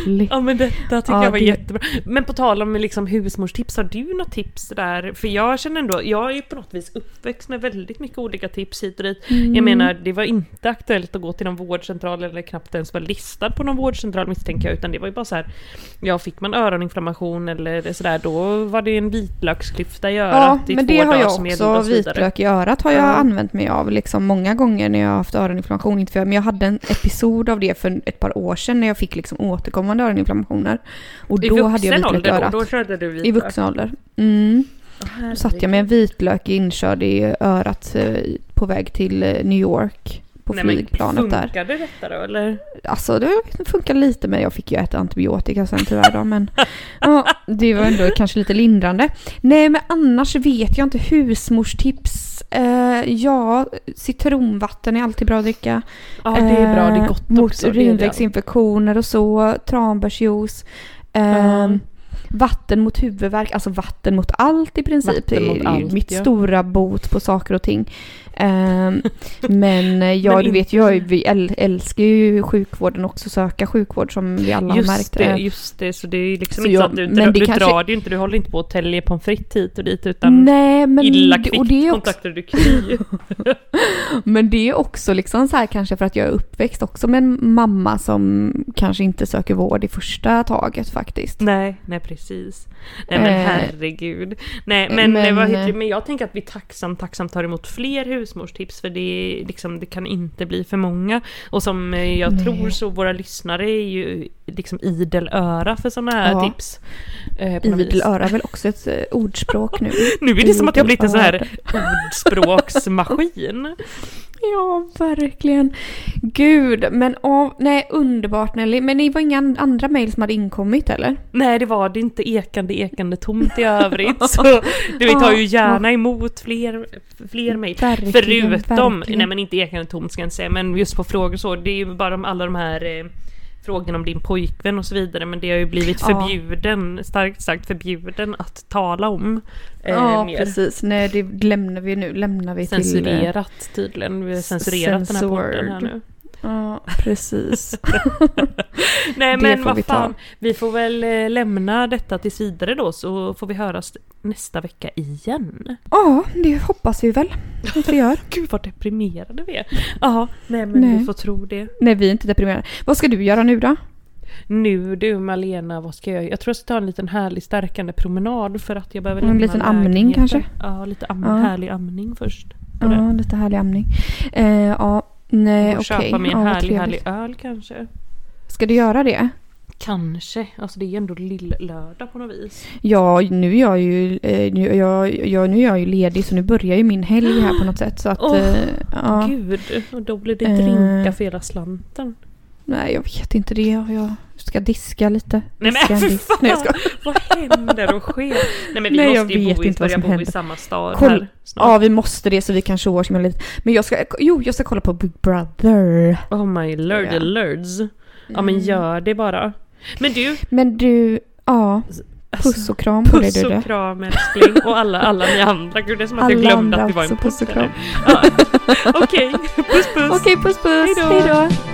Nelly. Ja men detta tycker Ja, jag var det- jättebra. Men på tal om liksom husmorstips, har du något tips där? För jag känner ändå, jag är ju på något vis uppväxt med väldigt mycket olika tips hit och dit. Mm. Jag menar, det var inte aktuellt att gå till någon vårdcentral eller knappt ens vara listad på någon vårdcentral misstänker jag, utan det var ju bara så här, ja fick man öroninflammation eller sådär, då var det en vitlöksklyfta i Ja, örat i men två det har jag också. Vitlök i örat har jag Ja. använt mig av liksom många gånger när jag har haft öroninflammation. Inte för, men jag hade en episod av det för ett par år sedan när jag fick liksom återkommande öroninflammationer. Och I då hade jag vitlök i örat. då, då körde du vitlök? I vuxen ålder. Mm. Då satt jag med en vitlök inkörd i örat eh, på väg till eh, New York. På Nej, flygplanet där. Funkade detta då eller? Alltså det funkar lite men jag fick ju äta antibiotika sen tyvärr då men [LAUGHS] ja, det var ändå kanske lite lindrande. Nej men annars vet jag inte husmorstips. Eh, ja, citronvatten är alltid bra att dricka. Ja det är bra, det är Eh, gott mot också. det. urinvägsinfektioner och så, tranbärsjuice. Eh, Ja. Vatten mot huvudvärk, alltså vatten mot allt i princip. Vatten mot det är allt, mitt ja. stora bot på saker och ting. Ehm, men eh, [LAUGHS] ja, Men du vet jag, vi äl- älskar ju sjukvården också, söka sjukvård som vi alla har Just märkt. det, just det, så det är liksom Så inte så jag- att du, men dra, det du kanske- drar det ju inte, du håller inte på att tälja pommes frites hit och dit utan Nej, men illa det- kvickt och det är också, kontaktar du Kry. [LAUGHS] men det är också liksom så här kanske för att jag är uppväxt också med en mamma som kanske inte söker vård i första taget faktiskt. nej, nej precis. Nej men Eh, herregud. Nej men, men, men, vad heter men jag tänker att vi tacksamt, tacksamt tar emot fler husmorstips för det, liksom, det kan inte bli för många. Och som eh, jag Nej. tror så våra lyssnare är ju liksom idel öra för sådana här Ja. tips. Eh. Idel öra är väl också ett eh, ordspråk nu. [LAUGHS] Nu är det som att jag blivit en sån här Idel ordspråksmaskin. Ja, verkligen. Gud, men åh, nej, underbart Nelly. Men det var inga an- andra mejl som hade inkommit eller? Nej det var det inte ekande ekande tomt i övrigt. [LAUGHS] Så du, vi tar ju gärna emot fler, fler mejl. Förutom, verkligen. nej men inte ekande tomt ska jag inte säga, men just på frågor så, det är ju bara de, alla de här eh, frågorna om din pojkvän och så vidare, men det har ju blivit Ja. förbjuden, starkt starkt förbjuden att tala om. Eh, ja, mer. precis. Nej, det lämnar vi nu. Lämnar vi till... eh, Censurerat tydligen, vi har censurerat den här podden här nu. Ja, precis. [LAUGHS] Nej men vad fan, vi får väl eh, lämna detta tills vidare då så får vi höras nästa vecka igen. Ja, det hoppas vi väl att vi gör. [LAUGHS] Gud vad deprimerade vi är. Ja, nej men Nej. vi får tro det. Nej, vi är inte deprimerade. Vad ska du göra nu då? Nu du Malena, vad ska jag? Jag tror jag ska ta en liten härlig stärkande promenad för att jag behöver En lämna liten amning kanske? Ja, lite am- Ja. härlig amning först. Ja, lite härlig amning. Eh, ja, nej Och köpa mig en ja, härlig, härlig öl kanske. Ska du göra det? Kanske. Alltså det är ändå lill-lördag på något vis. Ja, nu är jag ju, eh, nu, jag, jag, nu är jag ju ledig så nu börjar ju min helg här på något sätt. Så att, Åh, eh, ja, Gud, och då blir det Eh. drinka för hela slanten. Nej jag vet inte det. Jag ska diska lite. Nej men en för fan! Nej, jag ska. [LAUGHS] Vad händer och sker? Nej men vi Nej, jag måste ju bo i, börja bo i samma stad Koll- här snart. Ja, vi måste det så vi kan showa oss med lite. Men jag ska, jo jag ska kolla på Big Brother. Oh my lord, Ja. lords. Ja men Mm. gör det bara. Men du, Men du, ja, puss och kram på dig Alltså, puss du. och du. kram älskling och alla, alla ni andra. Gud det är som att jag Alla glömde andra att vi var en också, puss och kram. Ja. Okej, puss puss. Okej, puss puss. Hej då. Hej då.